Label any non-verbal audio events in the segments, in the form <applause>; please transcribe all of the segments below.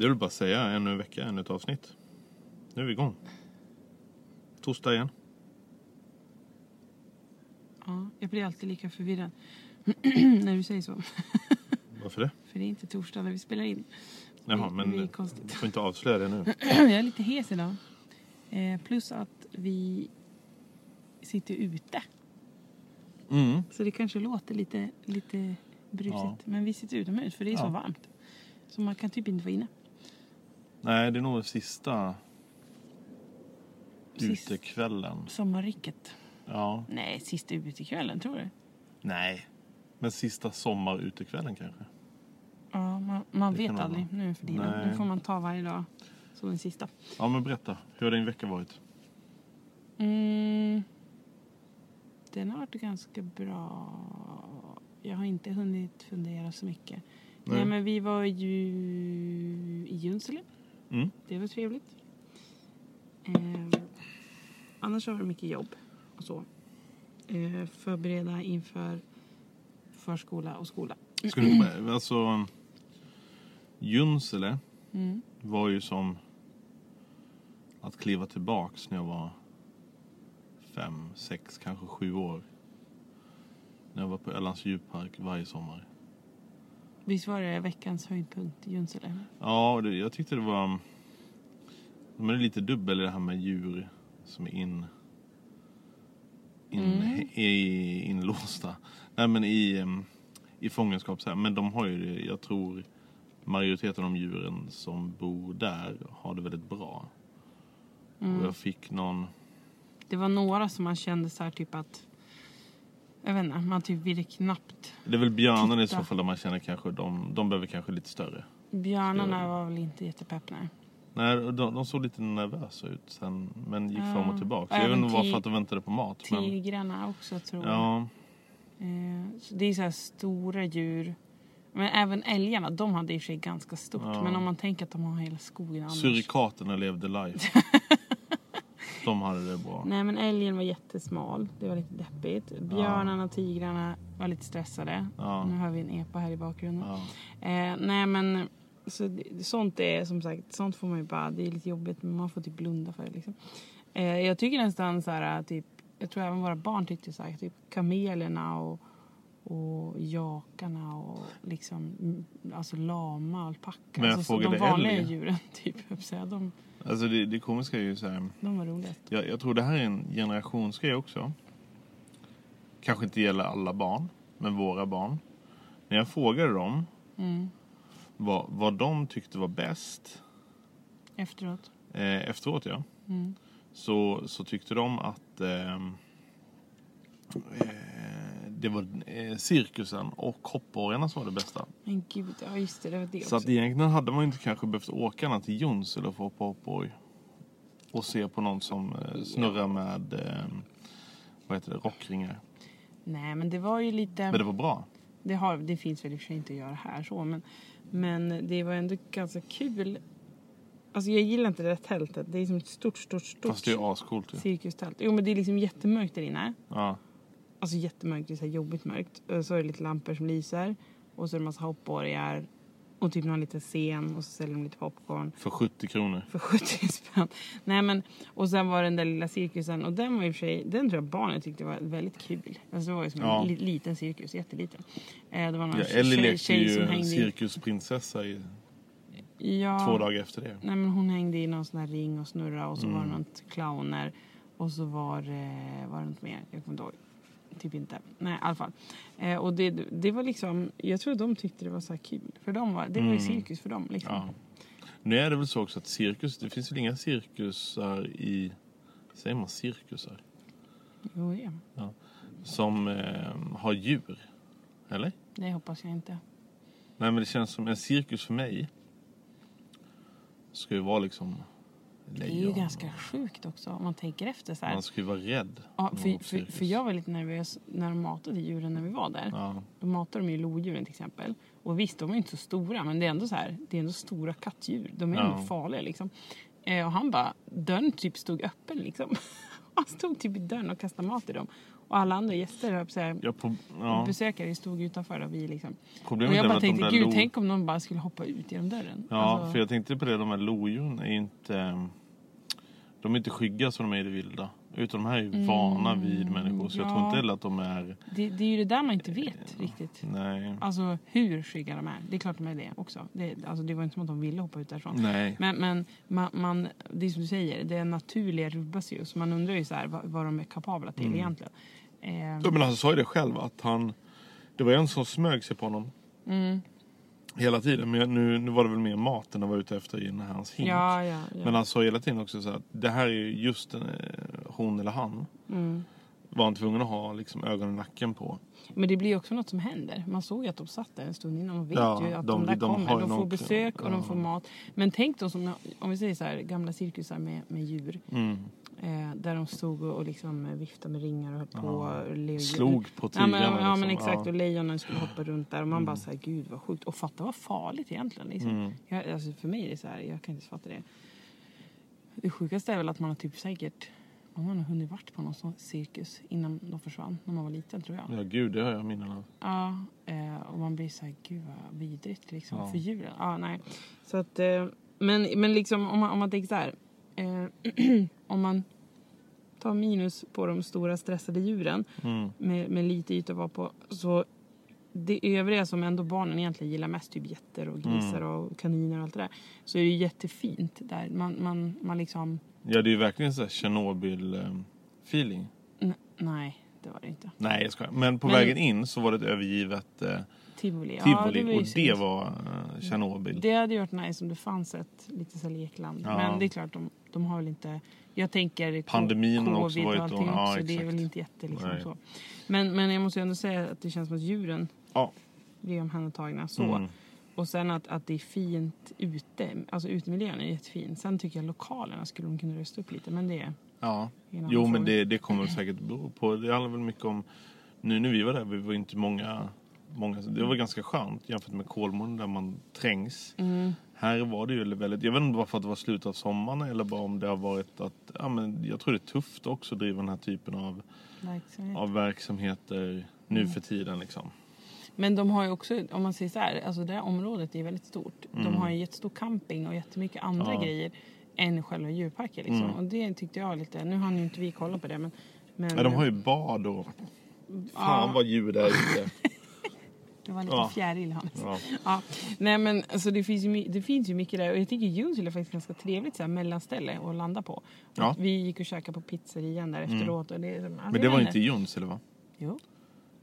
Det vill bara säga, ännu en vecka, ännu ett avsnitt. Nu är vi igång. Torsdag igen. Ja, jag blir alltid lika förvirrad <clears throat> när du säger så. <laughs> Varför det? För det är inte torsdag när vi spelar in. Jaha, men du får inte avslöja det nu. <clears throat> jag är lite hes idag. Eh, plus att vi sitter ute. Mm. Så det kanske låter lite, lite brusigt. Ja. Men vi sitter utomhus för det är så Ja. varmt. Så man kan typ inte vara inne. Nej, det är nog sista Sist- utekvällen. Sommarrycket. Ja, Nej, sista utekvällen tror du? nej. Men sista sommarutekvällen kanske. Ja, man, man Det vet kan det aldrig nu för tiden. Nej. Nu får man ta varje dag som den sista. Ja, men berätta. Hur har din vecka varit? Mm. Den har varit ganska bra. Jag har inte hunnit fundera så mycket. Nej, Nej. men vi var ju i Junsele. Mm. Det var trevligt. Eh, annars har det mycket jobb och så. Eh, förbereda inför förskola och skola. Ska du, alltså, Junsele Mm. var ju som att kliva tillbaks när jag var fem, sex, kanske sju år. När jag var på Ölands djurpark varje sommar. Visst var det veckans höjdpunkt i Junsele? Ja, det, jag tyckte det var... De är lite dubbel i det här med djur som är in... in Mm. i, inlåsta. Nej men i, i fångenskap så här. Men de har ju det, jag tror majoriteten av djuren som bor där har det väldigt bra. Mm. Och jag fick någon... Det var några som man kände så här typ att... Jag vet inte, man typ ville knappt. Det är väl björnarna i så fall där man känner kanske de, de behöver kanske lite större. Björnarna var väl inte jättepepp nej. Nej, de, de såg lite nervösa ut sen, men gick fram och Ja. tillbaka. Jag vet Även inte varför ti- att de väntade på mat. Men, Tigrarna också tror jag. ja, Eh, så det är så här stora djur. Men även älgarna, de hade i och för sig ganska stort. Ja. Men om man tänker att de har hela skogen annars. surikaterna levde life. <laughs> de hade det bra. Nej men älgen var jättesmal. Det var lite deppigt. Björnarna och tigrarna var lite stressade. Ja. Nu har vi en epa här i bakgrunden. Ja. Eh, nej men så sånt är som sagt, sånt får man ju bara, det är lite jobbigt men man får typ blunda för det liksom. Eh, jag tycker nästan så här typ, jag tror även våra barn tyckte så här, typ kamelerna och, och jakarna och liksom alltså lama, alpacka. Men jag Alltså så de vanliga älg. djuren <laughs> typ, de, Alltså det, det komiska är ju så här. de var roligast. Jag, jag tror det här är en generationsgrej också. Kanske inte gäller alla barn, men våra barn. När jag frågade dem Mm. vad, vad de tyckte var bäst Efteråt. eh, efteråt, ja. Mm. Så, så tyckte de att ehm, eh, det var eh, cirkusen och hoppborgarna som var det bästa. Men gud, ja just det, det var det Så också. att egentligen hade man ju inte kanske behövt åka ner till Junsele för att hoppa hoppborg. och se på någon som eh, snurrar med eh, vad heter det, rockringar. Nej, men det var ju lite... Men det var bra. Det, har, det finns väl i och för sig inte att göra här så, men, men det var ändå ganska kul. Alltså jag gillar inte det där tältet. Det är som ett stort, stort, stort Fast det är ascoolt ju. cirkustält. Jo, men det är liksom jättemörkt där inne. Ja. Alltså jättemörkt, det är så här jobbigt mörkt. Så är det lite lampor som lyser. Och så är det en massa hoppborgar. Och typ någon liten scen. Och så säljer de lite popcorn. För 70 kronor. För 70 spänn. Nej men, och sen var det den där lilla cirkusen. Och den var i och för sig, den tror jag barnen tyckte var väldigt kul. Alltså det var ju som Ja. en li, liten cirkus, jätteliten. Eh, det var någon Ja, Ellie tjej, lekte tjej ju hängde i... cirkusprinsessa i Ja, två dagar efter det. Nej men hon hängde i någon sån här ring och snurra och så var det Mm. något clowner. Och så var, det- var det något mer, jag kommer inte ihåg. Typ inte. Nej i alla fall. Eh, och det, det var liksom, jag tror de tyckte det var så här kul. För dem var, det var ju Mm. cirkus för dem liksom. Ja. Nu är det väl så också att cirkus, det finns väl inga cirkusar i, säger man cirkusar? Jo, ja. Som eh, har djur. Eller? Det hoppas jag inte. Nej men det känns som en cirkus för mig. Ska ju vara liksom Det är ju lejon. ganska sjukt också om man tänker efter så här. Man ska ju vara rädd. Ja, för, på för, för jag var lite nervös när de matade djuren när vi var där. Ja. Då matade de ju lodjuren till exempel. Och visst, de är inte så stora, men det är ändå så här, det är ändå stora kattdjur. De är Ja. ändå farliga liksom. Eh, och han bara, dörren typ stod öppen liksom. <laughs> han stod typ i dörren och kastade mat i dem. Och alla andra gäster, på att säga, Ja, pro- ja. besökare stod utanför och vi liksom. Och jag bara de tänkte, gud lo- tänk om någon bara skulle hoppa ut genom dörren. Ja, Alltså, för jag tänkte på det, de här lodjuren är ju inte... De är inte skygga som de är i det vilda. Utan de här är ju vana vid människor. Så jag tror Mm, ja. inte heller att de är... det, det är ju det där man inte vet riktigt. Nej. Alltså hur skygga de är. Det är klart de är det också. Det, alltså, det var inte som att de ville hoppa ut därifrån. Nej. Men, men man, man, det är som du säger, det naturliga rubbas ju. Så man undrar ju så här, vad, vad de är kapabla till egentligen. Eh, Ja, men han sa ju det själv att han... Det var en som smög sig på honom. Mm. Hela tiden. Men nu, nu var det väl mer maten han var ute efter i den här hans hink. ja, ja, ja. Men han sa hela tiden också så att det här är ju just en, eh, hon eller han. Mm. Var han tvungen att ha liksom ögonen i nacken på. Men det blir ju också något som händer. Man såg ju att de satt där en stund innan. Man vet Ja, ju att de- de, där de kommer. De får någon- besök och de ja. får mat. Men tänk då som, om vi säger så här, gamla cirkusar med, med djur. Mm. Eh, där de stod och, och liksom eh, viftade med ringar och höll på. Och le- Slog på Ja tigrarna. men, ja, men liksom. exakt. Ja. Och lejonen skulle hoppa runt där. Och man bara såhär, gud vad sjukt. Och fatta vad farligt egentligen. Liksom. Mm. Jag, alltså, för mig är det så här, jag kan inte fatta det. Det sjukaste är väl att man har typ säkert man har nog hunnit varit på någon sån cirkus innan de försvann. När man var liten tror jag. Ja, gud, det har jag minnen av. Ja, eh, och man blir så här, gud vad vidrigt liksom Ja. för djuren. Ja, nej. Så att, eh, men, men liksom om man, om man tänker så här. Eh, <clears throat> om man tar minus på de stora stressade djuren Mm. med, med lite yta att vara på. Så det övriga som ändå barnen egentligen gillar mest, typ getter och grisar Mm. och kaniner och allt det där. Så är det ju jättefint där. Man, man, man liksom, Ja, det är ju verkligen så här Tjernobyl-feeling. nej det var det inte. Nej, jag skojar. Men på Men- vägen in så var det ett övergivet eh, Tivoli, ja, tivoli. var ju och det synd. var eh, Tjernobyl. Det hade ju varit nice om det fanns ett lite så här lekland. Ja. Men det är klart, de, de har väl inte... Jag tänker Pandemin har covid också och varit allting då. Ja, också. det är väl inte jätte liksom Nej. så. Men, men jag måste ju ändå säga att det känns som att djuren Ja. blir omhändertagna så. Mm. Och sen att, att det är fint ute. Alltså utemiljön är jättefin. Sen tycker jag lokalerna skulle de kunna rösta upp lite. Men det är ja. Jo, men det, det kommer säkert bero på. Det handlar väl mycket om... Nu när vi var där, vi var inte många... många det var ganska skönt jämfört med Kolmården där man trängs. Mm. Här var det ju väldigt... Jag vet inte om det var slutet av sommaren eller bara om det har varit att... Ja, men jag tror det är tufft också att driva den här typen av, verksamhet. av verksamheter nu Mm. för tiden liksom. Men de har ju också, om man säger så här, alltså det här området är väldigt stort. De har ju jättestor camping och jättemycket andra Mm. Ja. grejer än själva djurparken. Liksom. Mm. Och det tyckte jag lite, nu hann ju inte vi kolla på det men... men Ja, de har ju bad och... Fan Ja. vad djur det är ute. Det var lite Ja. fjäril Hannes. Ja. Ja. Nej men alltså det finns, ju, det finns ju mycket där och jag tycker Junsele är faktiskt ganska trevligt så här, mellanställe att landa på. Ja. Mm. Vi gick och käkade på pizzerian där efteråt. Och det, alltså, Men det var inte i Junsele va? Jo.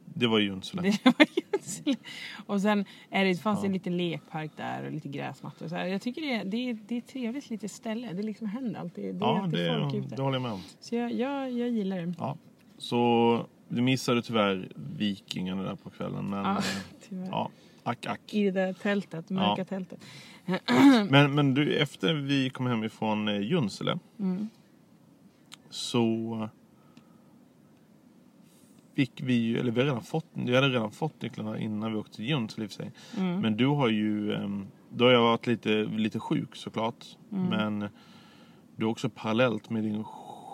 Det var i Junsele. <laughs> Det var Junsele. Och sen är det, fanns det en liten lekpark där och lite gräsmattor. och Så här. Jag tycker det är, det, är, det är ett trevligt litet ställe. Det liksom händer alltid. Det är Ja, alltid det, folk ute. det håller jag med om. Så jag, jag, jag gillar det. Ja. Så du missade tyvärr Vikingarna där på kvällen. Men Ja, ja, <laughs> tyvärr. ja ack ack. I det där tältet, mörka Ja. tältet. <clears throat> Men, men du, efter vi kom hem ifrån eh, Junsele Mm. så fick vi ju, eller vi hade redan fått, vi hade redan fått nycklarna innan vi åkte till Junsele i och för sig. Mm. Men du har ju, då har jag varit lite, lite sjuk såklart. Mm. Men du har också parallellt med din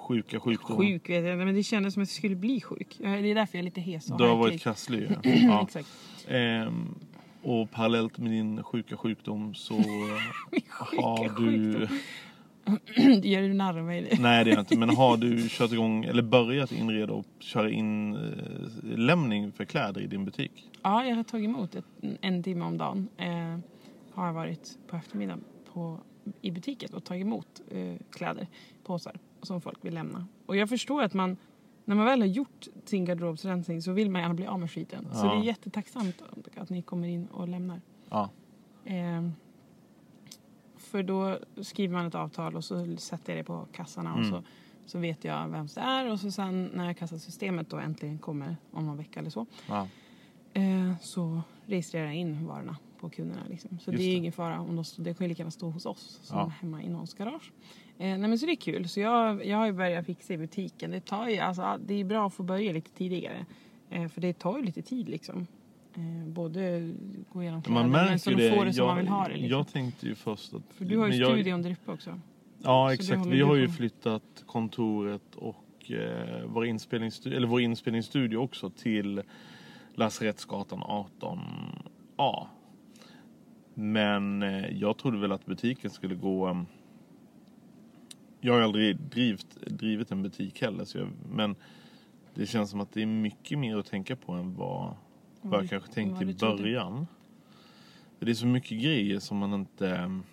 sjuka sjukdom. Sjuk vet jag men det kändes som att jag skulle bli sjuk. Det är därför jag är lite hes och Du har varit krasslig ja. <clears throat> ja. Exakt. Ehm, och parallellt med din sjuka sjukdom så <laughs> sjuka har du... <clears throat> Gör du narr mig? Nej det är jag inte. Men har du <laughs> kört igång eller börjat inreda och köra in eh, lämning för kläder i din butik? Ja, jag har tagit emot ett, en timme om dagen. Eh, har jag varit på eftermiddagen på, i butiken och tagit emot eh, kläder, påsar som folk vill lämna. Och jag förstår att man, när man väl har gjort sin garderobsrensning så vill man gärna bli av med skiten. Så Ja. det är jättetacksamt att ni kommer in och lämnar. Ja. Eh, för då skriver man ett avtal och så sätter jag det på kassarna och Mm. så, så vet jag vem det är. Och så sen när kassasystemet då äntligen kommer om någon vecka eller så ja. eh, så registrerar jag in varorna på kunderna. Liksom. Så Just det är det. ingen fara. om de, Det kan ju lika gärna stå hos oss som Ja. hemma i någons garage. Eh, nej, men så det är kul. Så jag, jag har ju börjat fixa i butiken. Det, tar ju, alltså, det är bra att få börja lite tidigare. Eh, för det tar ju lite tid liksom. Eh, både gå igenom kläder Man men så de det. får det som jag, man vill ha det. Liksom. jag tänkte ju först att... för du har ju jag- studion där uppe också. Ja Så exakt. Vi har ju flyttat kontoret och eh, vår, inspelningsstudio, eller vår inspelningsstudio också till Lasarettsgatan 18A. Men eh, jag trodde väl att butiken skulle gå... em, jag har aldrig drivit, drivit en butik heller. Så jag, men det känns som att det är mycket mer att tänka på än vad, vad jag du- kanske tänkte i början. Det är så mycket grejer som man inte... em,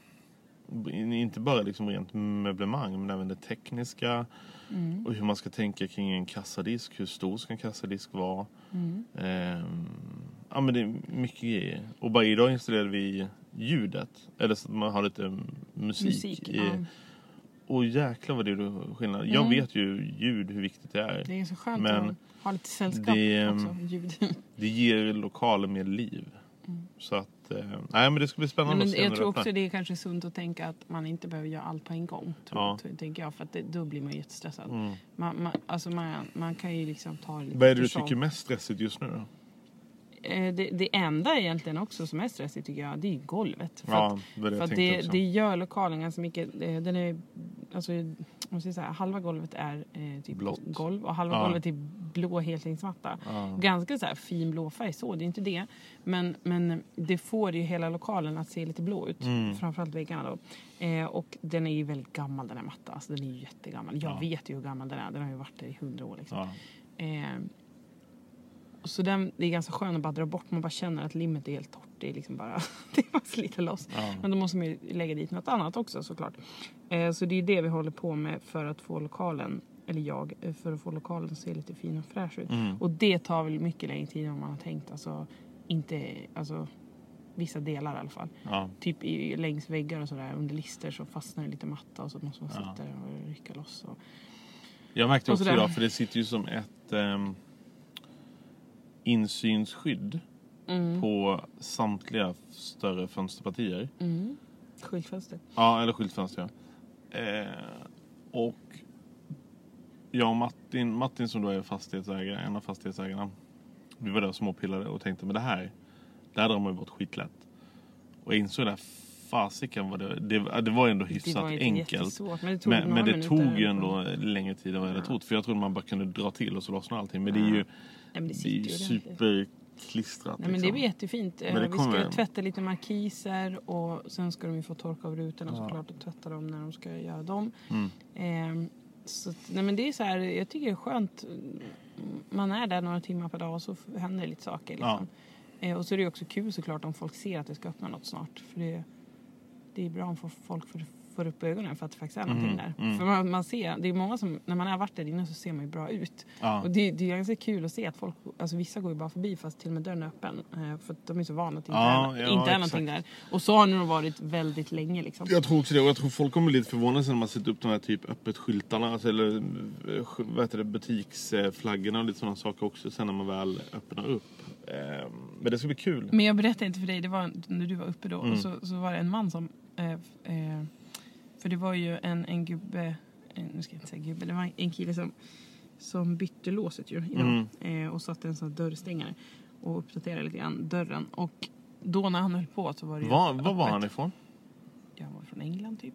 Inte bara liksom rent möblemang men även det tekniska. Mm. Och hur man ska tänka kring en kassadisk. Hur stor ska en kassadisk vara? Mm. Ehm, ja men det är mycket grejer. Och bara idag installerade vi ljudet. Eller så att man har lite musik. Musik. i, Ja. Och jäklar vad det är skillnad. Jag Mm. vet ju ljud hur viktigt det är. Det är så skönt Men att ha lite sällskap det, också. Ljud. <laughs> Det ger lokalen mer liv. Så att, eh, nej men det ska bli spännande men att se jag tror också det är kanske sunt att tänka att man inte behöver göra allt på en gång. Tror, Ja. tror, tänker jag, för att det, då blir man jättestressad. Mm. Man, man, alltså man, man kan ju liksom ta det lite Vad är det du tycker är mest stressigt just nu då? Eh, det, det enda egentligen också som är stressigt tycker jag, det är golvet. För Ja, det var det att det, det gör lokalen ganska mycket. eh, Den är, alltså, om man säger så här, halva golvet är eh, typ Blått. golv och halva Ja. golvet är blå heltäckningsmatta. Ja. Ganska så här fin blå färg så, det är inte det. Men, men det får ju hela lokalen att se lite blå ut. Mm. Framförallt väggarna då. Eh, och den är ju väldigt gammal den här mattan. Alltså, den är ju jättegammal. Jag Ja. vet ju hur gammal den är. Den har ju varit där i hundra år. Liksom. Eh, så den, det är ganska skönt att bara dra bort. Man bara känner att limmet är helt torrt. Det är liksom bara, <laughs> det är bara slita loss. Ja. Men då måste man ju lägga dit något annat också såklart. Eh, så det är det vi håller på med för att få lokalen, eller jag, eh, för att få lokalen att se lite fin och fräsch ut. Mm. Och det tar väl mycket längre tid än man har tänkt. Alltså, inte, alltså vissa delar i alla fall. Ja. Typ i, längs väggar och sådär under lister så fastnar det lite matta och så måste man Ja. sitta där och rycka loss. Och, Jag märkte också idag, för det sitter ju som ett um, insynsskydd mm, på samtliga större fönsterpartier. mm. Skyltfönster. Ja, eller skyltfönster. ja. Eh, och jag och Martin, Martin som då är fastighetsägare, en av fastighetsägarna. Vi var där och småpillade och tänkte, men det här, det här drar man ju bort skitlätt. Och jag insåg där, fasiken vad det, det, det var ändå Det hyfsat var inte enkelt. Men det tog, Men, men det tog ju ändå längre tid än vad jag hade trott. För jag trodde man bara kunde dra till och så lossnade allting. Men det är ju, Nej, men det det är sitter ju superklistrat. Nej, men det liksom. blir jättefint. Men det Eh, Vi kommer- ska tvätta lite markiser och sen ska de ju få torka av rutorna Ja. såklart och tvätta dem när de ska göra dem. Mm. Ehm, så nej, men det är så här, jag tycker det är skönt. Man är där några timmar per dag och så händer det lite saker. Liksom. Eh, och så är det också kul såklart om folk ser att det ska öppna något snart. För det, det är bra om folk får, får upp ögonen för att det faktiskt är någonting Mm, där. mm. För man, man ser, det är många som, när man har varit där inne så ser man ju bra ut. Ja. Och det, det är ganska kul att se att folk, alltså vissa går ju bara förbi fast till och med dörren är öppen. Eh, för att de är så vana att det inte, Ja, är, ja, inte är någonting där. Och så har det nog varit väldigt länge liksom. Jag tror också det. Och jag tror folk kommer bli lite förvånade sen när man sätter upp de här typ öppet skyltarna. Alltså, eller eh, vad heter det, butiksflaggorna och lite sådana saker också. Sen när man väl öppnar upp. Eh, Men det ska bli kul. Men jag berättade inte för dig, det var när du var uppe då. Mm. Och så, så var det en man som... Eh, eh, för det var ju en, en gubbe... Eh, eh, nu ska jag inte säga gubbe, det var en kille som, som bytte låset ju idag. Mm. Eh, och satte en sån här dörrstängare och uppdaterade lite grann dörren. Och då när han höll på så var det ju Var, var var öppet. han ifrån? Ja, han var från England typ.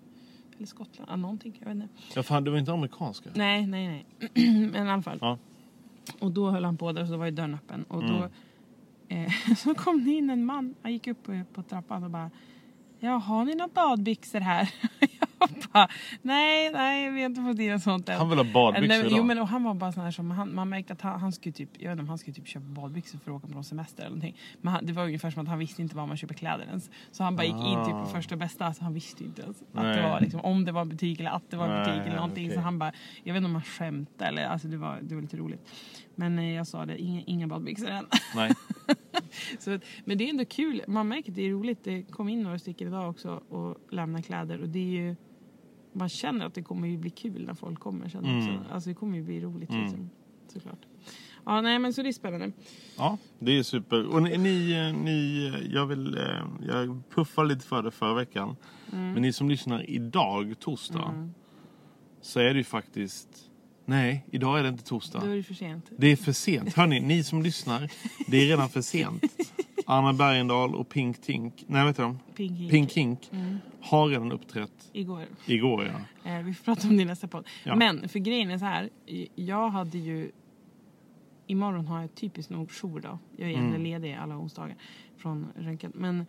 Eller Skottland, ja, någonting. Jag vet inte. Ja, fan, det var inte amerikanska. Nej, nej, nej. <clears throat> Men i alla fall. Ja. Och då höll han på där och så var ju dörren öppen. Och Mm. då eh, <laughs> så kom det in en man. Han gick upp på, på trappan och bara Ja, har ni några badbyxor här? <laughs> jag bara, nej, nej, vi har inte fått in något sånt än. Han vill ha badbyxor Nej, men- idag. Jo men och han var bara sån här som, han, man märkte att han, han skulle typ, jag vet inte om han skulle typ köpa badbyxor för att åka på någon semester eller någonting. Men han, det var ungefär som att han visste inte var man köper kläder ens. Så han bara gick in typ på Ah. första bästa, så han visste inte ens att Nej. det var liksom, om det var butik eller att det var Nej, butik eller någonting. okej. Så han bara, jag vet inte om han skämtade eller alltså det var, det var lite roligt. Men eh, jag sa det, inga, inga badbyxor än. Nej. <laughs> Så, men det är ändå kul. Man märker att det är roligt. Det kom in några stycken idag också och lämnar kläder. Och det är ju, man känner att det kommer ju bli kul när folk kommer sen Mm. också. Alltså det kommer ju bli roligt Mm. liksom, såklart. Ja, nej men så det är spännande. Ja, det är super. Och ni, ni, ni jag vill, eh, jag puffar lite för det förra veckan. Mm. Men ni som lyssnar idag, torsdag, så är det ju faktiskt, nej, idag är det inte torsdag. Då är det för sent. Det är för sent. Hörni, ni som lyssnar, det är redan för sent. <laughs> Anna Bergendahl och Pink Tink, nej vet du de? Pink Hink. Pink Hink har redan uppträtt Igår. igår. Ja. Eh, vi får prata om det i nästa podd. Ja. Men för grejen är så här. Jag hade ju... Imorgon har jag typiskt nog jour då. Jag är Mm. mm. ledig alla onsdagar från röntgen. Men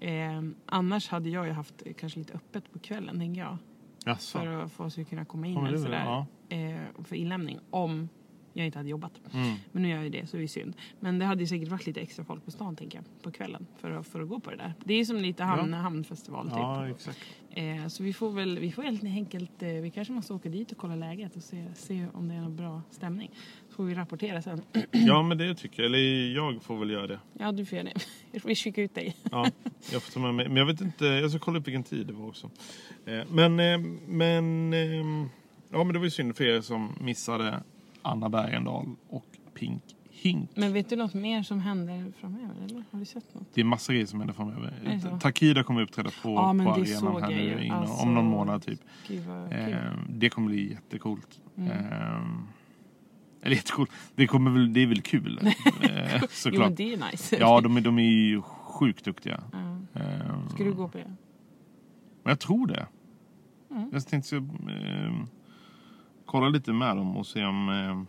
eh, annars hade jag ju haft kanske lite öppet på kvällen tänker jag. Jaså. För att få sig kunna komma in Ja, eller sådär. Eh, för inlämning. Om jag inte hade jobbat. Mm. Men nu gör jag ju det så det är synd. Men det hade ju säkert varit lite extra folk på stan tänker jag. På kvällen. För att, för att gå på det där. Det är som lite hamn, Ja. hamnfestival typ. Ja, exakt. Eh, så vi får väl, vi får helt enkelt, eh, vi kanske måste åka dit och kolla läget och se, se om det är någon bra stämning. Får vi rapportera sen. <clears throat> Ja, men det tycker jag. Eller jag får väl göra det. ja, du får göra det. <laughs> Vi skickar ut dig. Ja, jag får ta med mig. Men jag vet inte, jag ska kolla upp vilken tid det var också. Eh, Men, eh, men, eh, ja men det var ju synd för er som missade Anna Bergendahl och Pink Hink. Men vet du något mer som händer framöver? Eller har du sett något? Det är massa grejer som händer framöver. Takida kommer uppträda på, Ja, på arenan här nu inom, Alltså, om någon månad typ. Gud vad. Eh, det kommer bli jättecoolt. Mm. Eh, eller jättecoolt. Det, kommer väl, det är väl kul. <laughs> eh, jo, såklart. men det är nice. Ja, de, är- de är ju sjukt duktiga. Ja. Eh, Ska du gå på det? Men jag tror det. Mm. Jag tänkte så, eh, kolla lite med dem och se om... Eh,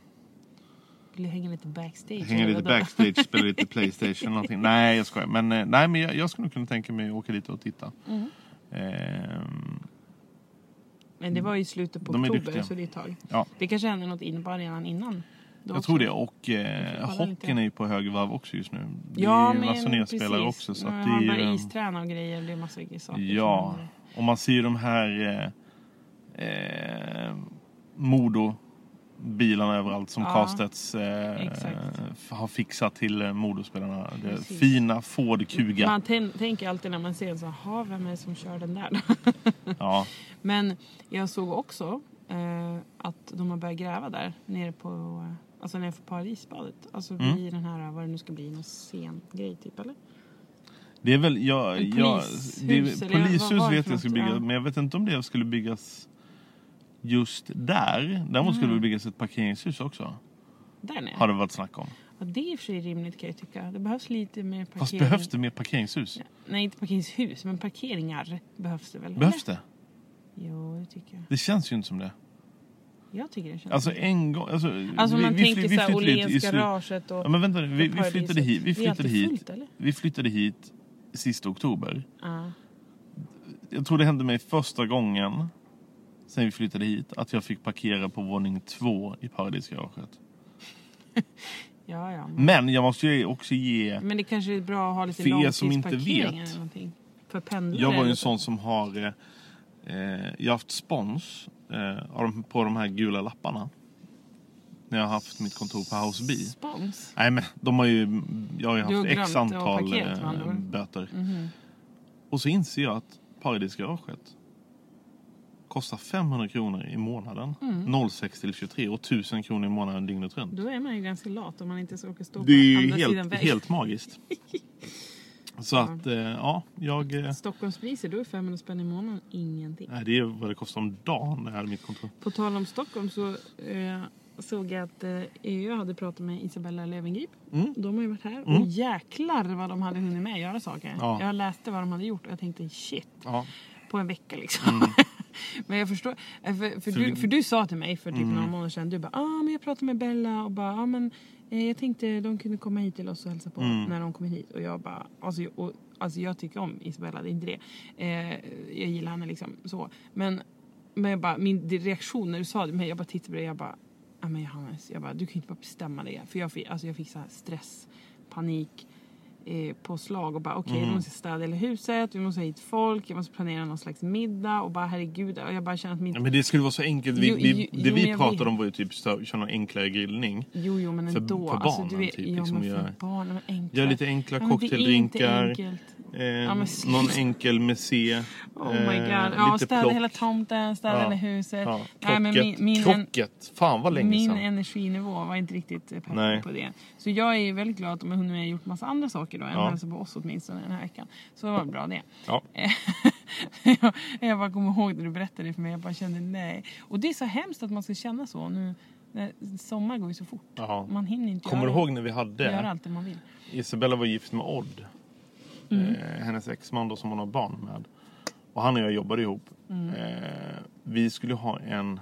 Vill du hänga lite backstage? hänga eller lite vadå? backstage, spela lite <laughs> Playstation någonting. Nej, jag skojar. Men, eh, nej, men jag, jag skulle nog kunna tänka mig att åka dit och titta. Mm. Men det var ju i slutet på De är oktober duktiga. så det är ett tag. Ja. Det kanske händer något inne på arenan innan. Då jag också. tror det. Och eh, lite. hockeyn är ju på hög varv också just nu. Det är ju massa nya spelare också. Så att det är ju, börjar eh, isträna och grejer. Det är massa saker som Ja, händer. och man ser ju de här eh, eh, Modo bilarna överallt som Ja, Carstedts eh, har fixat till eh, Modospelarna. Det fina Ford Kuga. Man tän- tänker alltid när man ser en så här, "Ha, vem är det som kör den där? Ja, <laughs> Men jag såg också eh, att de har börjat gräva där nere på eh, Alltså nere för Parisbadet. Alltså Mm. vid den här, vad det nu ska bli, någon scen grej typ eller? det är väl... Jag, polishus, det, eller vad polishus det vet jag ska byggas, Ja. men jag vet inte om det skulle byggas just där. Däremot skulle det Mm. byggas ett parkeringshus också. Där nere? Har det varit snack om. Ja, det är i och för sig rimligt kan jag tycka. Det behövs lite mer parkering. Fast behövs det mer parkeringshus? Nej, inte parkeringshus, men parkeringar behövs det väl? Behövs det? Jo, det tycker jag. Det känns ju inte som det. Jag tycker det känns Alltså det. en gång... Alltså, Alltså vi- man vi tänker vi såhär flyttade hit i Åhléns slut- garaget och... Ja, men vänta nu, vi, vi flyttade hit, vi Det flyttade hit, fullt, eller? vi flyttade hit sista oktober. Ja. Jag tror det hände mig första gången sen vi flyttade hit att jag fick parkera på våning två i Paradisgaraget. <laughs> ja, ja. Men, Men jag måste ju också ge... men det kanske är bra att ha lite För er som inte vet. För pendlare. Jag var ju en så. sån som har... Eh, eh, jag har haft spons eh, på de här gula lapparna. När jag har haft mitt kontor på House B. Spons. Nej men de har ju... Jag har ju har haft glömt x antal paket, eh, böter. Mhm. Och så inser jag att Paradisgaraget kostar 500 kronor i månaden. Mm. 06 till 23 och 1000 kronor i månaden dygnet runt. Då är man ju ganska lat om man inte ska åka stå Det är på ju andra sidan helt, vägen. helt magiskt. <laughs> Så att, eh, ja, jag... Eh, Stockholmspriser, då är 500 spänn i månaden ingenting. nej, det är vad det kostar om dagen när jag hade mitt kontor. På tal om Stockholm så eh, såg jag att eh, EU hade pratat med Isabella Löwengrip. Mm. De har ju varit här och jäklar vad de hade hunnit med att göra saker. Ja. Jag läste vad de hade gjort och jag tänkte shit, Ja. på en vecka liksom. <laughs> <laughs> men jag förstår, eh, för, för, du, för du sa till mig för typ några månader sedan, du bara ah, men jag pratade med Bella och bara ah, men eh, jag tänkte de kunde komma hit till oss och hälsa på när de kommer hit. Och jag bara, alltså, och, alltså jag tycker om Isabella, det är inte det. Eh, jag gillar henne liksom så. Men, men jag bara, min reaktion när du sa det till mig, jag bara tittade på det jag bara, ja men Johannes, jag bara, du kan inte bara bestämma det. För jag alltså jag fick så här stress, panik eh, på slag och bara okej, Mm. vi måste städa hela huset, vi måste ha hit folk, jag måste planera någon slags middag och bara herregud. Och jag bara känner att min... Ja, men det skulle vara så enkelt. Vi, Jo, vi, jo, det jo, vi pratade vet. om var ju typ köra någon enklare grillning. Jo, jo, men ändå. för alltså, du barnen, vet, typ, ja, liksom för gör- barnen, enkla. Gör lite enkla Ja, cocktaildrinkar. Eh, sluta. någon enkel mesé. Oh my god. eh, Ja, städa plock. hela tomten, städa Ja. hela huset. Ja, Nej, krocket. min, min, krocket. Fan vad länge min sedan. energinivå var inte riktigt eh, Nej. peppad på det. Så jag är väldigt glad att de har hunnit med gjort massa andra saker då än Ja. hälsa på oss åtminstone den här veckan. Så det var bra det. Ja. jag, <laughs> jag bara kommer ihåg när du berättade det för mig. Jag bara kände nej. Och det är så hemskt att man ska känna så nu. När sommar går ju så fort. Ja. Man hinner inte Kommer du göra, ihåg när vi hade... göra allt det man vill. Isabella var gift med Odd. Mm. Eh, hennes exman då som hon har barn med. Och han och jag jobbade ihop. Mm. Eh, vi skulle ha en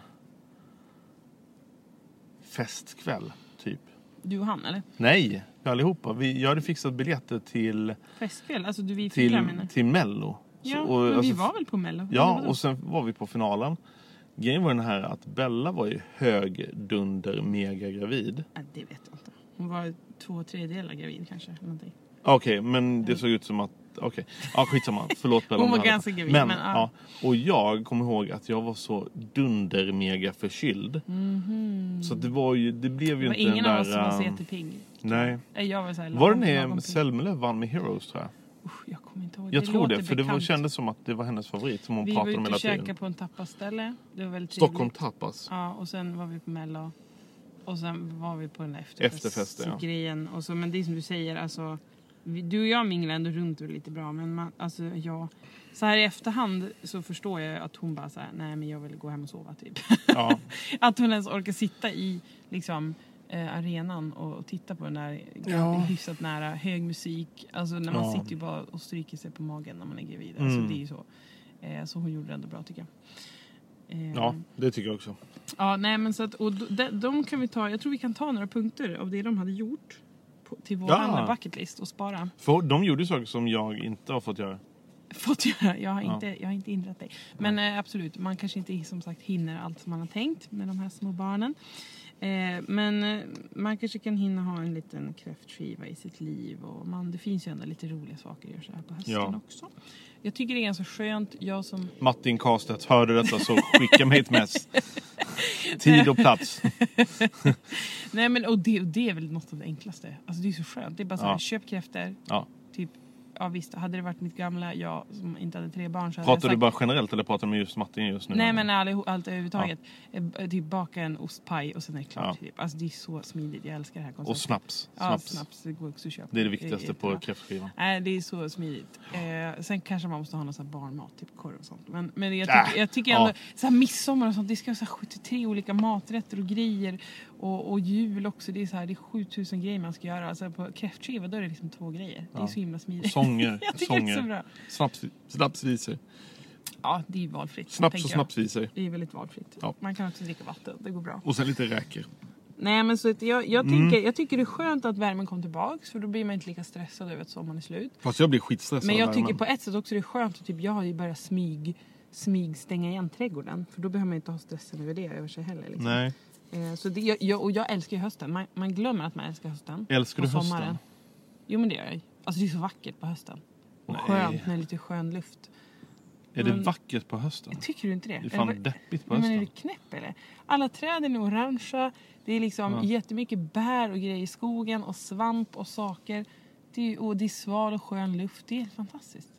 festkväll, typ. Du och han eller? Nej, allihopa. Vi, jag hade fixat biljetter till, Festkväll? Alltså du vi till, menar till Mello. Så- Ja, och, men vi alltså, var väl på mello? Ja, och sen var vi på finalen. Grejen var den här att Bella var ju högdunder mega gravid. Nej, det vet jag inte. Hon var två tredjedelar gravid kanske. Okej, men det såg ut som att... Okej, ja skitsamma. Förlåt Bella. Hon var ganska gravid, Men, men, ja. ja. Och jag kommer ihåg att jag var så dunder mega förkyld. Så det var ju, det blev Det ju var inte ingen den av oss som var så där... äh, jättepigg. Nej. Jag var så här Var det när. Selmelöv vann med Heroes tror jag? Usch, Jag kommer inte ihåg. Jag tror det, för det var, bekant. kändes som att det var hennes favorit som hon Vi var pratade om ute och käkade på en tapasställe. Det var väldigt Stockholm trevligt. Tapas. Ja, och sen var vi på mello. Och sen var vi på en Efterfest, efterfestgrejen. Och så, men det är som du säger, alltså, du och jag minglar ändå runt och lite bra. Men man, alltså, jag, så här i efterhand så förstår jag att hon bara så här, nej men jag vill gå hem och sova typ. Ja. <laughs> att hon ens orkar sitta i liksom, eh, arenan och, och titta på den där Ja. <laughs> hyfsat nära, hög musik. Alltså när man Ja. sitter ju bara och stryker sig på magen när man är gravid. Alltså, Mm. det är ju så. Eh, så hon gjorde det ändå bra tycker jag. Eh, ja, det tycker jag också. Ja, nej men så att, och de, de kan vi ta, jag tror vi kan ta några punkter av det de hade gjort till vår Ja. bucket list och spara. För de gjorde saker som jag inte har fått göra. Fått göra, jag har Ja. inte, jag har inte hindrat dig. Men eh, absolut, man kanske inte som sagt hinner allt som man har tänkt med de här små barnen. Eh, men eh, man kanske kan hinna ha en liten kräftskiva i sitt liv. Och man, det finns ju ändå lite roliga saker att göra så här på hösten Ja. också. Jag tycker det är ganska skönt, jag som Martin Karstedt, hörde detta så skicka mig ett mess. <laughs> Tid och plats. <laughs> Nej men och det, och det är väl något av det enklaste. Alltså det är så skönt. Det är bara så här, Ja. köp kräftor. Ja. Ja visst, hade det varit mitt gamla jag som inte hade tre barn så hade Pratar jag du sagt, bara generellt eller pratar du med just Martin just nu? Nej men allihop, allt överhuvudtaget. Eh, Typ baka en ostpaj och sen är det klart. Ja. Typ. Alltså det är så smidigt, jag älskar det här konceptet. Och snaps. Ja, snaps. Det går också att köpa. Det är det viktigaste jättebra. på kräftskivan. Nej, det är så smidigt. Eh, sen kanske man måste ha någon sån barnmat, typ korv och sånt. Men, men jag, Äh, tycker, jag tycker ändå, ja. så här midsommar och sånt, det ska vara så här 73 olika maträtter och grejer. Och, och jul också, det är, så här, det är 7000 grejer man ska göra. Alltså på kräftskiva då är det liksom två grejer. Det är Ja. så himla Och smidigt. sånger. <laughs> jag tycker det är så sånger. bra. Snaps, snapsvisor. Ja, det är valfritt. Snaps och snapsvisor. Det är väldigt valfritt. Ja. Man kan också dricka vatten, det går bra. Och sen lite räkor. Nej men så att jag, jag, Mm. tycker, jag tycker det är skönt att värmen kom tillbaks för då blir man inte lika stressad över att sommaren är slut. Fast jag blir skitstressad Men av jag tycker värmen. på ett sätt också det är skönt att typ jag har ju börjat smyg, smyg stänga igen trädgården. För då behöver man inte ha stressen över det över sig heller. Liksom. Nej. Eh, så det, jag, jag, och jag älskar ju hösten. Man, man glömmer att man älskar hösten. Älskar du hösten? Jo men det gör jag. Alltså det är så vackert på hösten. Och Nej. skönt med lite skön luft. Är det Men- vackert på hösten? Tycker du inte det? Det är Eller fan vad- deppigt på Nej, men är hösten. du knäpp eller? Alla träden är orangea. Det är liksom Ja. jättemycket bär och grejer i skogen och svamp och saker. Det är, och det är sval och skön luft. Det är helt fantastiskt.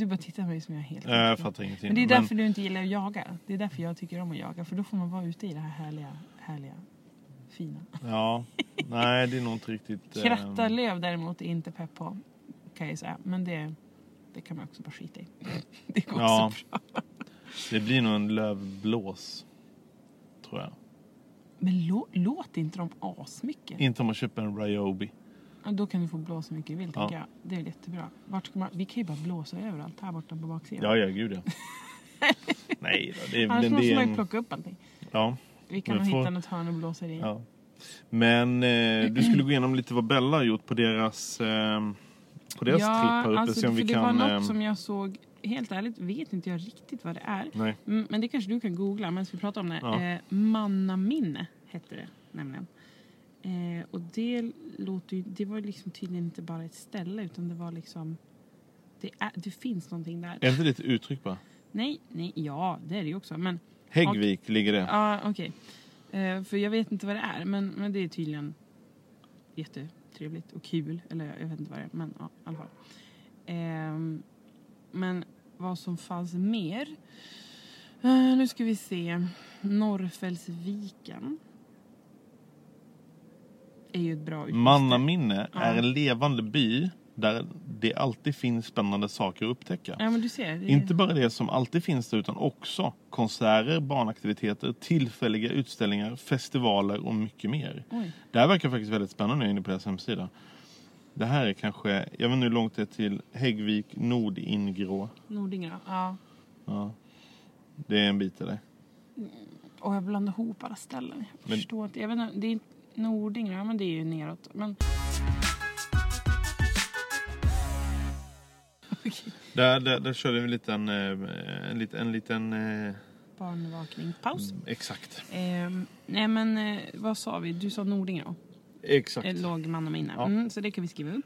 Du bara tittar på mig som jag är helt jag knäpp. fattar ingenting. Men det är därför du inte gillar att jaga. Det är därför jag tycker om att jaga. För då får man vara ute i det här härliga, härliga, fina. Ja. Nej, det är nog inte riktigt... <laughs> eh, Krattarlöv däremot är inte pepp på. kan jag säga. Men det, det kan man också bara skita i. <laughs> Det går Ja. också bra. Det blir nog en lövblås. Tror jag. Men lå, låt inte dem asmycket. Inte om man köper en Ryobi. Ja, då kan du få blåsa så mycket du vill tänker jag. Det är jättebra. Vart ska man, vi kan ju bara blåsa överallt här borta på baksidan. Ja, ja, gud ja. <laughs> Nej då, det, är- Annars men måste det man ju plocka upp allting. Ja, Vi kan nog får- hitta något hörn och blåsa det i. ja. Men eh, du skulle gå igenom lite vad Bella har gjort på deras, eh, på deras ja, tripp här uppe. alltså, se om för vi det var något eh, som jag såg, helt ärligt vet inte jag riktigt vad det är. Nej. Mm, Men det kanske du kan googla medan vi pratar om det. Ja. Eh, mannaminne hette det nämligen. Eh, och det låter ju, det var liksom tydligen inte bara ett ställe utan det var liksom det, är, det finns någonting där. Är inte det ett uttryck bara? Nej, nej, ja det är det ju också. Men Häggvik ligger det. Ja, okej. Eh, för jag vet inte vad det är, men, men det är tydligen jättetrevligt och kul. Eller jag vet inte vad det är, men ja, i alla fall. Ehm, men vad som fanns mer? Eh, nu ska vi se. Norrfällsviken. Är ju ett bra utbyte. Mannaminne Ja. är en levande by där det alltid finns spännande saker att upptäcka. Ja, men du ser. Det. Inte bara det som alltid finns där utan också konserter, barnaktiviteter, tillfälliga utställningar, festivaler och mycket mer. Oj. Det här verkar faktiskt väldigt spännande inne på deras hemsida. Det här är kanske, jag vet inte hur långt det är till Häggvik Nordingrå. Nordingra. Ja. Ja. Det är en bit eller? Och jag blandar ihop alla ställen. Jag Men- förstår inte. Jag vet inte, det är inte Nordingra, ja, men det är ju neråt. Men... <laughs> Där, där, där körde vi en liten, eh, en liten, en liten eh, Barnvakning. Paus. exakt. Ehm, nej men eh, vad sa vi? Du sa Nordingra. Exakt. Eh, låg mannaminne. Ja. Mm, så det kan vi skriva upp.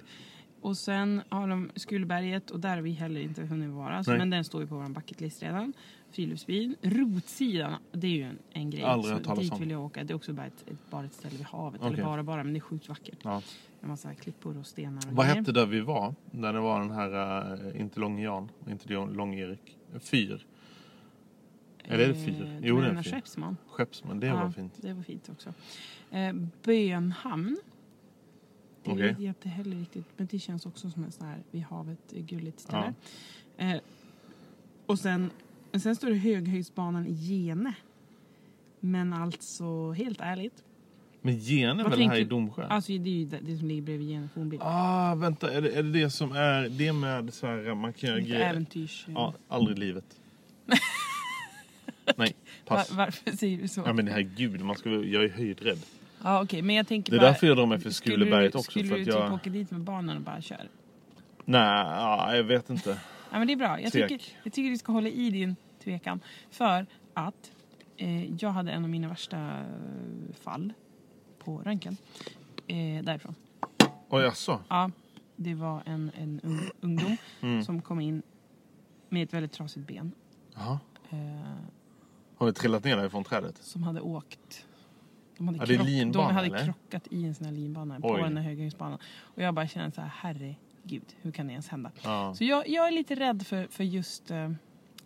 Och sen har de Skullberget och där har vi heller inte hunnit vara. Så, men den står ju på vår bucketlist redan. Friluftsbyn. Rotsidan, det är ju en, en grej. Aldrig hört talas dit om. vill jag åka. Det är också bara ett, ett, bara ett ställe vid havet. Okej. Eller bara bara, men det är sjukt vackert. Ja. En massa klippor och stenar och Vad hette där vi var? Där det var den här, eh, inte Lång-Jan, inte Lång-Erik. Fyr. Eller är det fyr? Eh, Jo, det är fyr. Skeppsman. Skeppsman, det var fint. Det var fint också. Eh, Bönhamn. Det Okej. vet jag inte heller riktigt. Men det känns också som en sån här vid havet eh, gulligt ställe. Eh, och sen, sen står det Höghöjdsbanan i Gene. Men alltså helt ärligt. Men Gene är väl här i Domsjö? Alltså det är ju det, det som ligger bredvid Gene. Ah, vänta, är det, är det det som är det med så här, man kan göra grejer? äventyrs... Ja, aldrig i livet. <laughs> Nej, Var, pass. varför säger du så? Ja men herregud, man ska, jag är höjdrädd. Ja okej, men jag tänker Det är bara... därför jag drar mig för Skuleberget också, Skulle för du typ jag- åka dit med barnen och bara köra? Nej, ja, jag vet inte. Ja, men det är bra. Jag tycker, jag tycker du ska hålla i din tvekan. För att eh, jag hade en av mina värsta fall på röntgen. Eh, därifrån. Oj, jaså? Ja, det var en, en ung, ungdom <clears throat> Mm. som kom in med ett väldigt trasigt ben. Jaha. Eh, Har du trillat ner därifrån trädet? som hade åkt. De hade, Ja, det är linbana, de hade eller? krockat i en sån här linbana Oj. på den här höghöjdsbanan. Och jag bara kände så här, herregud, hur kan det ens hända? Ja. Så jag, jag är lite rädd för, för just... Eh,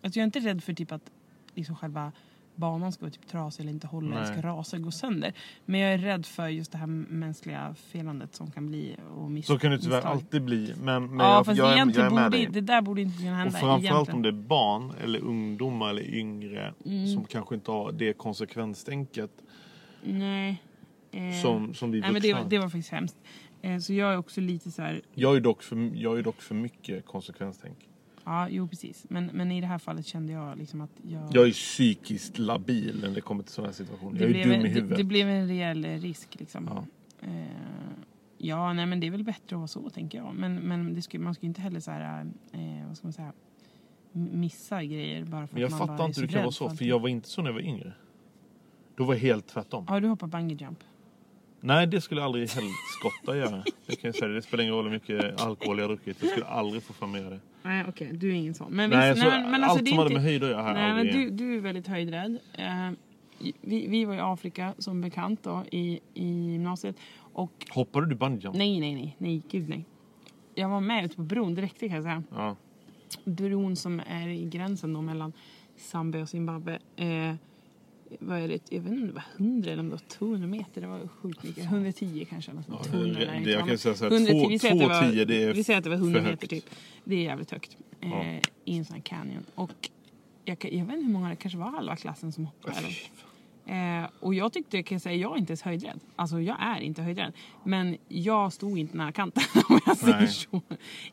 alltså jag är inte rädd för typ att liksom själva banan ska vara typ trasig eller inte hålla eller ska rasa och gå sönder. Men jag är rädd för just det här mänskliga felandet som kan bli och miss, Så kan det tyvärr misstag. alltid bli. Men, men Ja, jag, fast jag, är, jag egentligen är med borde, dig. det där borde inte kunna Och hända. framförallt egentligen. om det är barn eller ungdomar eller yngre Mm. som kanske inte har det konsekvenstänket Nej. Eh, som, som vi nej men det, vuxna var- det var faktiskt hemskt. Eh, så jag är också lite så här... Jag är dock för, jag är dock för mycket konsekvenstänk. Ja, jo precis. Men, men i det här fallet kände jag liksom att jag... Jag är psykiskt labil när det kommer till sådana här situationer. det, Jag är blev dum en, i det, huvudet. det blev en rejäl risk liksom. Ja. Eh, ja, nej men det är väl bättre att vara så tänker jag. Men, men det ska, man ska ju inte heller så här, eh, vad ska man säga, missa grejer bara för Men jag att man fattar bara inte hur det kan vara så. För jag var inte så när jag var yngre. Då var jag helt tvärtom. Ja, du hoppar bungee jump. Nej, det skulle aldrig helskotta göra. Det kan jag säga. Det spelar ingen roll hur mycket alkohol jag har druckit. Jag skulle aldrig få för mig det. Nej, okej, du är ingen sån. Men Nej, visst, så nej, men, alltså, allt är som hade inte... med höjd att göra jag Nej, men du, du är väldigt höjdrädd. Eh, vi, vi var i Afrika som bekant då, i, i gymnasiet. Och Hoppade du bungyjump? nej, nej, nej, nej, gud nej. Jag var med ute på bron direkt kan jag säga. Ja. bron som är i gränsen då mellan Zambia och Zimbabwe. Eh, vad är det, jag vet inte om det var 100 eller om det var 200 meter. Det var sjukt mycket. 110 kanske. Något sånt. 200 det- jag kan säga så här, men 110, två- vi säger att det var- 210 det är Vi säger att det var 100 för meter typ. Det är jävligt högt. Eh, Ja. I en sån här canyon. Och jag, jag vet inte hur många det kanske var halva klassen som hoppade. Eh, och jag tyckte, kan jag säga, jag är inte ens höjdrädd. Alltså jag är inte höjdrädd. Men jag stod inte nära kanten <laughs> om jag säger så.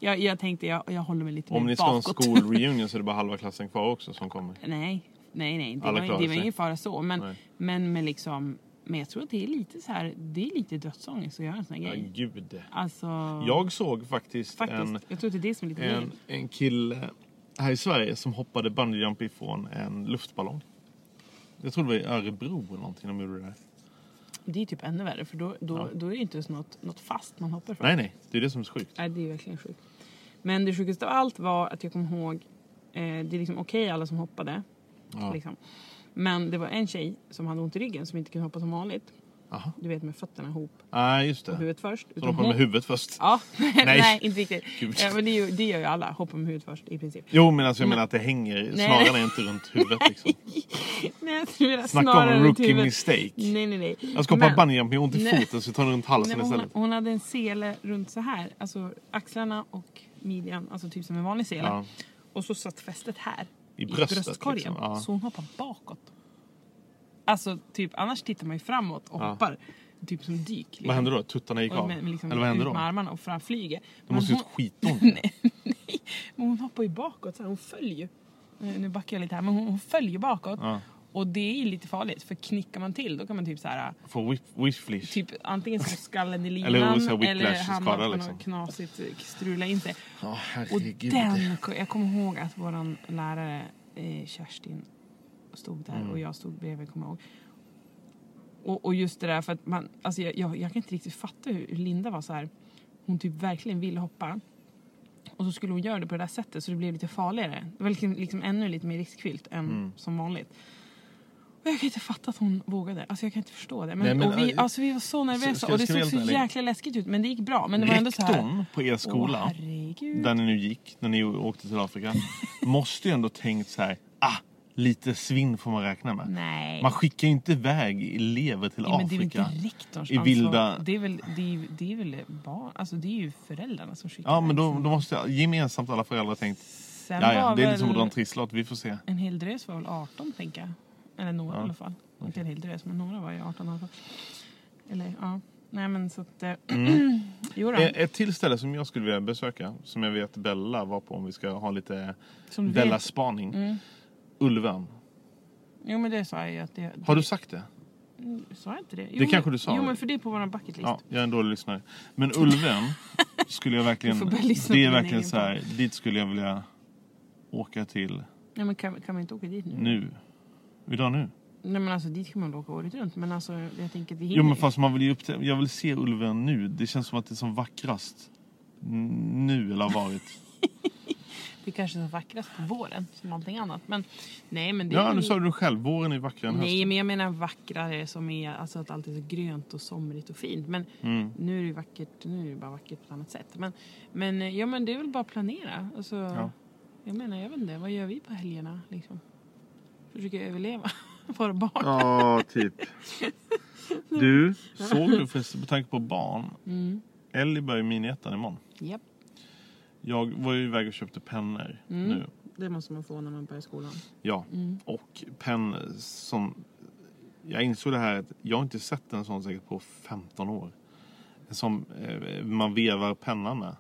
Jag, jag tänkte jag, jag håller mig lite Om mer ni ska ha en bakåt. <laughs> skolreunion så är det bara halva klassen kvar också som kommer. Nej, nej, nej. Det Alla var, det var ingen fara så. Men, Nej. men med liksom... Men jag tror att det är lite så här, det är lite dödsångest att göra en sån här Ja, grej. gud. Alltså, Jag såg faktiskt, faktiskt. en, jag tror det är det som är lite en, en kille här i Sverige som hoppade bungyjump ifrån en luftballong. Jag tror det var i Örebro eller någonting de gjorde det där. Det är typ ännu värre för då, då, Ja. då är det inte ens något, något fast man hoppar från. Nej, nej. Det är det som är så sjukt. Nej, det är verkligen sjukt. Men det sjukaste av allt var att jag kom ihåg, eh, det är liksom okej alla som hoppade. Ja. Liksom. Men det var en tjej som hade ont i ryggen som inte kunde hoppa som vanligt. Aha. Du vet med fötterna ihop Nej, just och det. huvudet först. Så de hoppade med huvudet först. Ja, <laughs> nej. inte riktigt. Ja, men det, ju, det gör ju alla, hoppa med huvudet först i princip. Jo, men alltså jag menar att det hänger. Snaran är inte runt huvudet liksom. <laughs> Nej, jag menar Snacka snarare om rookie mistake. Nej, nej, nej. Jag ska hoppa Men- bungyjump med ont i Nej. foten så tar den runt halsen Nej, men hon, istället. hon hade en sele runt så här, alltså axlarna och midjan, alltså typ som en vanlig sele. Ja. Och så satt fästet här. I bröstet, bröstkorgen. liksom, ja. Så hon hoppar bakåt. Alltså typ, annars tittar man ju framåt och Ja. hoppar. Typ som dyk. Liksom. Vad hände då? Tuttarna gick av? med, med liksom Eller vad hände då? med armarna och fram flyger. Det måste ju hon, skitont. <laughs> nej, nej, men hon hoppar ju bakåt. Så här, hon följer ju. Nu backar jag lite här, men hon, hon följer bakåt. Ja. Och det är ju lite farligt, för knickar man till då kan man typ så här Få whip, whifflish. Typ antingen så skallen i linan Eller eller, hamna på liksom. något knasigt, eh, strula in sig. Ja, Och den, jag kommer ihåg att våran lärare eh, Kerstin stod där Mm. och jag stod bredvid, kommer jag ihåg. Och, och just det där för att man, alltså jag, jag, jag kan inte riktigt fatta hur, hur Linda var så här. Hon typ verkligen ville hoppa. Och så skulle hon göra det på det där sättet så det blev lite farligare. Det var liksom, liksom ännu lite mer riskfyllt än Mm. som vanligt. Jag kan inte fatta att hon vågade. Alltså jag kan inte förstå det. Men, Nej, men, och vi, äh, alltså vi var så nervösa och det såg så jäkla läskigt ut. Men det gick bra. Men det var ändå så här. Rektorn på er skola, Åh, herregud. där ni nu gick när ni åkte till Afrika, <laughs> måste ju ändå tänkt så här, ah, lite svinn får man räkna med. Nej. Man skickar ju inte iväg elever till Ja, men det är väl Afrika. inte rektorns i ansvar. vilda- Det är väl, det är, det är väl barn, alltså det är ju föräldrarna som skickar Ja, men då, iväg då måste gemensamt alla föräldrar tänkt, Sen ja, ja, var det är väl lite som att dra en trisslott, vi får se. En hel drös var väl 18 tänker jag. Eller några Ja. i alla fall. Inte en hel drös men några var ju 18 i alla fall. Eller ja. Nej men så att... <clears throat> Mm. jo då. Eh, Ett till ställe som jag skulle vilja besöka, som jag vet Bella var på om vi ska ha lite Bella-spaning. Mm. Ulven. Jo men det sa jag ju att det... Har du sagt det? Mm, Sa jag inte det? Jo, Det kanske du sa. Jo men för det är på vår bucket list. Ja, jag är en dålig lyssnare. Men Ulven skulle jag <laughs> verkligen... Det är verkligen så här, dit skulle jag vilja åka till Ja, men kan, kan man inte åka dit nu? nu. Idag nu. Nej men alltså dit kan man åka året runt. Men alltså jag tänker vi hinner Jo men ju. fast man vill ju upp till, Jag vill se Ulven nu. Det känns som att det är som vackrast n- nu eller har varit. <laughs> Det kanske är så vackrast på våren som allting annat. Men nej men det är Ja, väl- nu sa du själv. Våren är vackrare än Nej, hösten. men jag menar vackrare som är alltså att allt är så grönt och somrigt och fint. Men Mm. nu är det ju vackert, nu är det bara vackert på ett annat sätt. Men, men ja, men det är väl bara att planera. Alltså, Ja. Jag menar, jag vet inte, vad gör vi på helgerna liksom? Försöker överleva, <laughs> vara barn. Ja, typ. <laughs> Du, såg du förresten, på tanke på barn. Mm. Ellie börjar ju miniettan imorgon. Japp, Jag var ju iväg och köpte pennor Mm. nu. det måste man få när man börjar skolan. Ja, Mm. och penn som... Jag insåg det här att jag har inte sett en sån säkert på 15 år. Som eh, man vevar pennan med.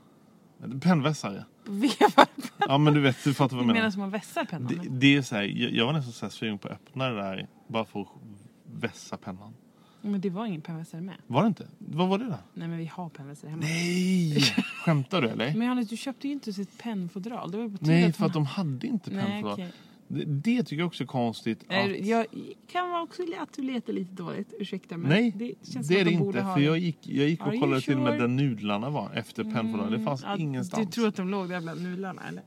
Pennvässare. Vevar Ja men du vet, du fattar vad jag menar menar. som man vässar pennan Det, det är så här, jag, jag var nästan så här sugen på att öppna det där bara för att vässa pennan. Men det var ingen pennvässare med. Var det inte? Vad var det då? Nej men vi har pennvässare hemma. Nej! <laughs> Skämtar du eller? Men Johannes, du köpte ju inte sitt pennfodral. Det var ju på tiden Nej, att för att de hade inte Nej, pennfodral. okej. Det, det tycker jag också är konstigt. Att... Jag kan vara också att du letar lite dåligt, ursäkta men Nej, det det, känns som är det de inte. För det. jag gick, jag gick och kollade till och med sure? där nudlarna var efter pennfodral. Det fanns Mm, ingenstans. Du tror att de låg där bland nudlarna eller?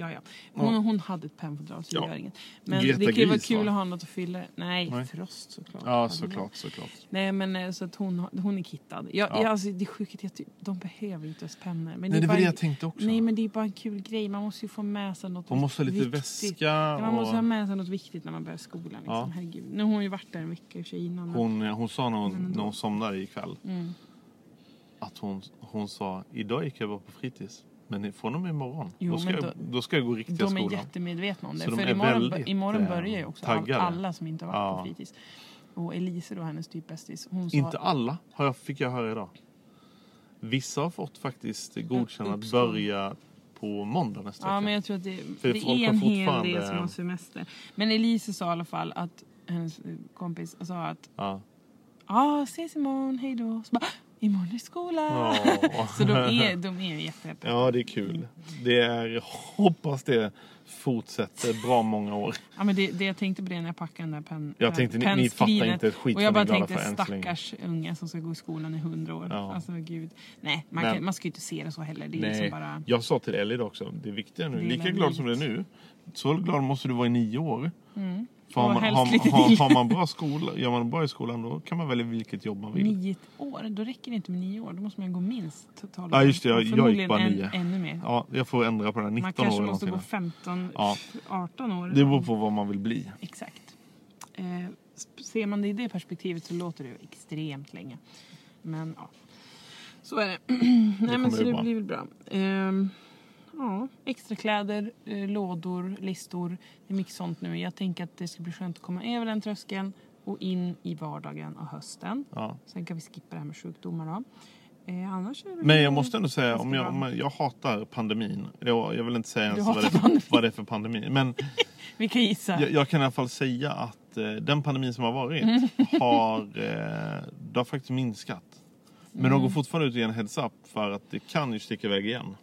Ja, ja. Hon, Ja. hon hade ett pennfodral så det Ja. gör inget. Men Greta det ju vara kul va? att ha något att fylla Nej, Nej. Frost såklart. Ja, såklart, såklart. Nej men eh, så att hon, hon är kittad. Jag, Ja. jag, alltså, det är sjukt att jag ty- de behöver inte ens pennor. Men Nej, det var det en- jag tänkte också. Nej men det är bara en kul grej. Man måste ju få med sig något Hon måste ha lite viktigt. väska Ja, man måste ha och... med sig något viktigt när man börjar skolan. Liksom. Ja. Herregud. Nu har hon ju varit där en vecka i och för sig innan. Hon, hon sa när hon, när hon somnade ikväll Mm. att hon, hon sa idag gick jag bara på fritids. Men från och med imorgon, Jo, då, ska men jag, då- då ska jag gå riktiga De är skolan. jättemedvetna om det. Så de För är imorgon, imorgon eh, börjar ju också all, alla som inte har varit Ja. på fritids. Och Elise då, hennes typ bästis. Hon sa, Inte alla, har jag, fick jag höra idag. Vissa har fått faktiskt godkännande att börja på måndag nästa Ja vecka. men jag tror att det, det är en hel del som har semester. Men Elise sa i alla fall att hennes eh, kompis sa att Ja. ja, ses imorgon, hej då. Så bara, imorgon är skola. Ja. <laughs> Så de är, de är jättehäppiga. ja, det är kul. Det är, hoppas det fortsätter bra många år. Ja, men det, det jag tänkte på det när jag packade den där pen, Jag tänkte, ni- ni fattar inte ett skit Och jag bara tänkte stackars unga som ska gå i skolan i hundra år. Ja. Alltså gud. Nej, man, kan, man ska ju inte se det så heller. Det är Nej, liksom bara... jag sa till Ellie också, det är viktiga nu. Lika glad som du är nu, så glad måste du vara i nio år. För har, man, har, har, har man bra skola, gör man bra i skolan då kan man välja vilket jobb man vill. Nio år? Då räcker det inte med nio år. Då måste man gå minst 12 Ja, just det, jag- jag gick bara än- nio. Ännu mer. Ja, jag får ändra på det här. 19 man år kanske eller måste gå någonting. 15, Ja. 18 år. Det beror på vad man vill bli. Exakt. Eh, ser man det i det perspektivet så låter det extremt länge. Men ja, så är det. <clears throat> Nej kommer men så det bra. blir väl bra. Ehm, ja, extra kläder, eh, lådor, listor. Det är mycket sånt nu. Jag tänker att det ska bli skönt att komma över den tröskeln och in i vardagen och hösten. Ja. Sen kan vi skippa det här med sjukdomar då. Eh, annars är det Men jag måste ändå säga, om jag, om jag, hatar pandemin. Jag, jag vill inte säga ens vad det, för, vad det är för pandemi. Men <laughs> Vi kan gissa. jag, jag kan i alla fall säga att eh, den pandemin som har varit Mm. <laughs> har, eh, det har faktiskt minskat. Men Mm. de går fortfarande ut ger en heads up för att det kan ju sticka iväg igen.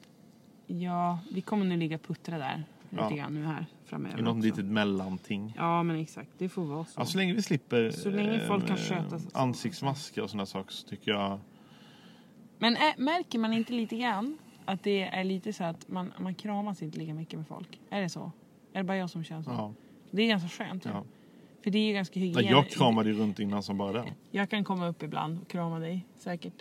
Ja, vi kommer nu ligga puttra där lite Ja. grann nu här framöver I något också. litet mellanting. Ja men exakt, det får vara så. Ja, så länge vi slipper Så länge folk kan eh, sköta sig. ansiktsmasker och sådana saker så tycker jag... Men ä, märker man inte lite grann att det är lite så att man, man kramas inte lika mycket med folk? Är det så? Är det bara jag som känner så? Ja, Det är ganska skönt. Ja. ja. För det är ju ganska Nej, hygien. jag kramade ju runt innan som bara den. Jag kan komma upp ibland och krama dig, säkert.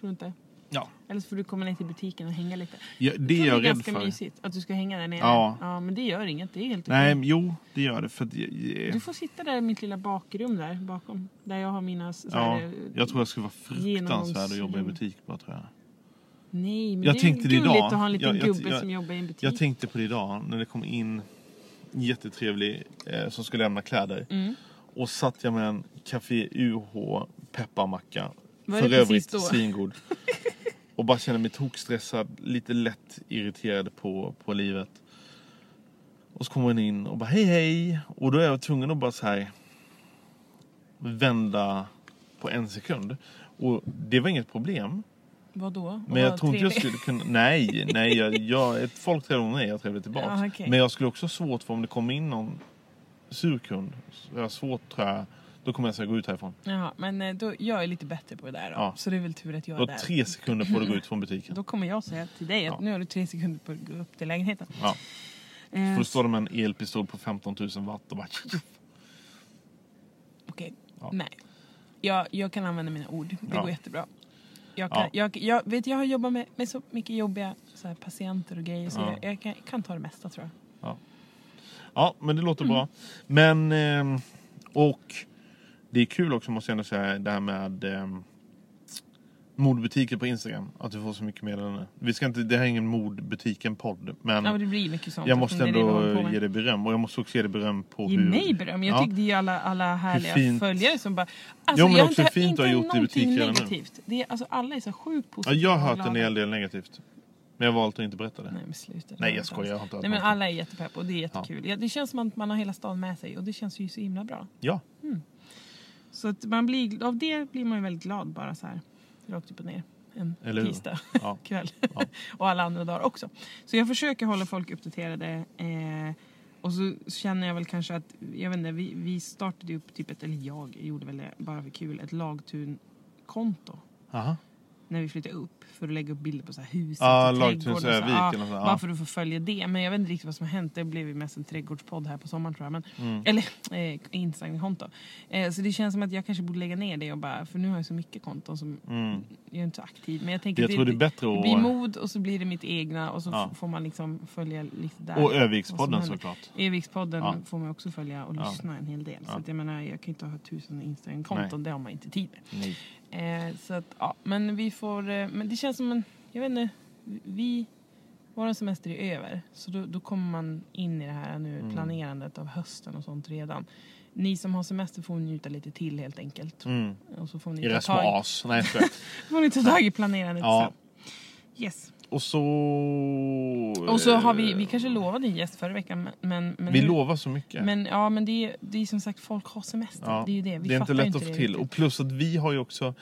Tror du inte? Ja. Eller så får du komma ner till butiken och hänga lite. ja det är tror jag det är ganska för. mysigt att du ska hänga där nere. Ja. ja men det gör inget, det är helt Nej, okej. jo, det gör det. För jag- Du får sitta där i mitt lilla bakrum där bakom. Där jag har mina så ja, här, eh, jag tror jag skulle vara fruktansvärd att jobba i butik bara, tror jag. Nej, men Jag det är tänkte det gulligt idag. att ha en liten Jag- jag- gubbe jag- som jobbar i en butik. Jag tänkte på det idag när det kom in jättetrevlig eh, som skulle lämna kläder. Mm. Och satt jag med en Café UH pepparmacka. Var för det övrigt svingod. <laughs> och bara kände mig tokstressad, lite lätt irriterad på, på livet. Och så kommer hon in och bara hej hej. Och då är jag tvungen att bara så här vända på en sekund. Och det var inget problem. Vadå? Men jag tror inte jag skulle kunna... Nej, nej. Jag, jag, ett folk mot mig, jag trevlig tillbaka. Ja, okej. Men jag skulle också ha svårt för om det kommer in någon surkund. Så jag har svårt tror jag. Då kommer jag säga gå ut härifrån. Jaha, men eh, då, jag är lite bättre på det där då. Ja. Så det är väl tur att jag Du är har där. tre sekunder på dig att gå ut från butiken. Då kommer jag säga till dig att Ja. nu har du tre sekunder på att gå upp till lägenheten. Ja. Eh, Får du stå där med en elpistol på 15 000 watt och bara... Okej, Ja. nej. Jag, jag kan använda mina ord. Det går jättebra. Jag, kan, Ja. jag, jag, vet, jag har jobbat med, med så mycket jobbiga så här, patienter och grejer så Ja. jag, jag kan, kan ta det mesta tror jag. Ja, men det låter Mm. bra. Men... ehm, Och det är kul också måste jag ändå säga det här med ehm, modbutiker på Instagram. Att du får så mycket meddelanden. Vi ska inte, det här är ingen modbutiken-podd. Men Ja, men det blir mycket sånt. jag måste det det vi ändå med. ge dig beröm. Och jag måste också ge dig beröm på Ge hur... mig beröm. Jag Ja. tyckte det är alla, alla härliga följare som bara... Alltså, Jo, men jag har också inte, hur fint har inte gjort i nu. negativt. Det är, alltså, alla är så sjukt Ja, positiva jag har hört en hel del negativt. Men jag har valt att inte berätta det. Nej men sluta. Nej, jag skojar, jag har inte Nej men alla är jättepepp och det är jättekul. Ja. det känns som att man har hela stan med sig och det känns ju så himla bra. Ja, Så att man blir, av det blir man ju väldigt glad bara så här. Rakt upp och ner. En Eller tisdag <laughs> Ja. kväll. Ja. <laughs> och alla andra dagar också. Så jag försöker hålla folk uppdaterade. Eh, och så känner jag väl kanske att, jag vet inte, vi, vi startade upp typ ett, eller jag gjorde väl det bara för kul, ett Lagtun-konto. Aha. När vi flyttade upp för att lägga upp bilder på så här huset Ja, och Lagthus trädgården. och Ja, och så, ja. Bara för att få följa det. Men jag vet inte riktigt vad som har hänt. Det blev ju mest en trädgårdspodd här på sommaren tror jag. Men, Mm. Eller eh, Instagram-konto. Eh, så det känns som att jag kanske borde lägga ner det och bara, för nu har jag så mycket konton som jag är inte så aktiv. Men jag tänker Mm. Jag att tror det är bättre det blir mod och så blir det mitt egna och så Ja. får man liksom följa lite där. Och Övikspodden såklart. Evikspodden Ja. får man också följa och Ja. lyssna en hel del. Så Ja. att jag menar, jag kan inte ha tusen Instagram-konton, det har man inte tid med. Nej. Eh, så att, ja, men vi får, eh, men det känns som en, jag vet inte, vi, vår semester är över. Så då, då kommer man in i det här nu Mm. planerandet av hösten och sånt redan. Ni som har semester får njuta lite till helt enkelt. Mm. Och så får ni, det små as. Nej, <laughs> får ni ta tag i planerandet Ja. sen. Yes. Och så... Och så har vi, vi kanske lovade en gäst förra veckan men... men Vi nu- lovar så mycket. Men ja men det är, det är som sagt folk har semester. Ja, Det är ju det. Vi det är inte lätt att få till. riktigt. Och plus att vi har ju också...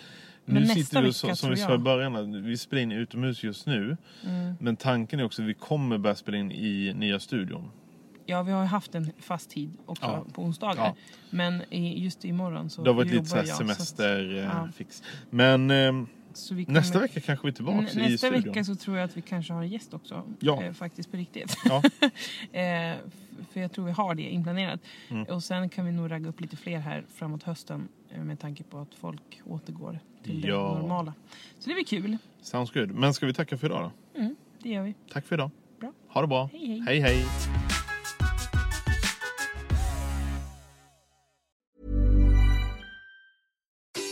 Men Nu sitter vi så, som vi sa i början, vi spelar in utomhus just nu. Mm. Men tanken är också att vi kommer börja spela in i nya studion. Ja, vi har ju haft en fast tid också Ja. på onsdagar. Ja. Men just imorgon så Det har varit lite så semesterfix. ja. Men så vi nästa vecka kanske vi är tillbaka Nä- i Nästa vecka så tror jag att vi kanske har en gäst också. Ja. Eh, faktiskt på riktigt. Ja. <laughs> eh, för jag tror vi har det inplanerat. Mm. Och sen kan vi nog ragga upp lite fler här framåt hösten. eh, Med tanke på att folk återgår till det Ja. normala. Så det blir kul. Sounds good. Men ska vi tacka för idag då? Mm, det gör vi. Tack för idag. Bra. Ha det bra. Hej, hej. hej. hej.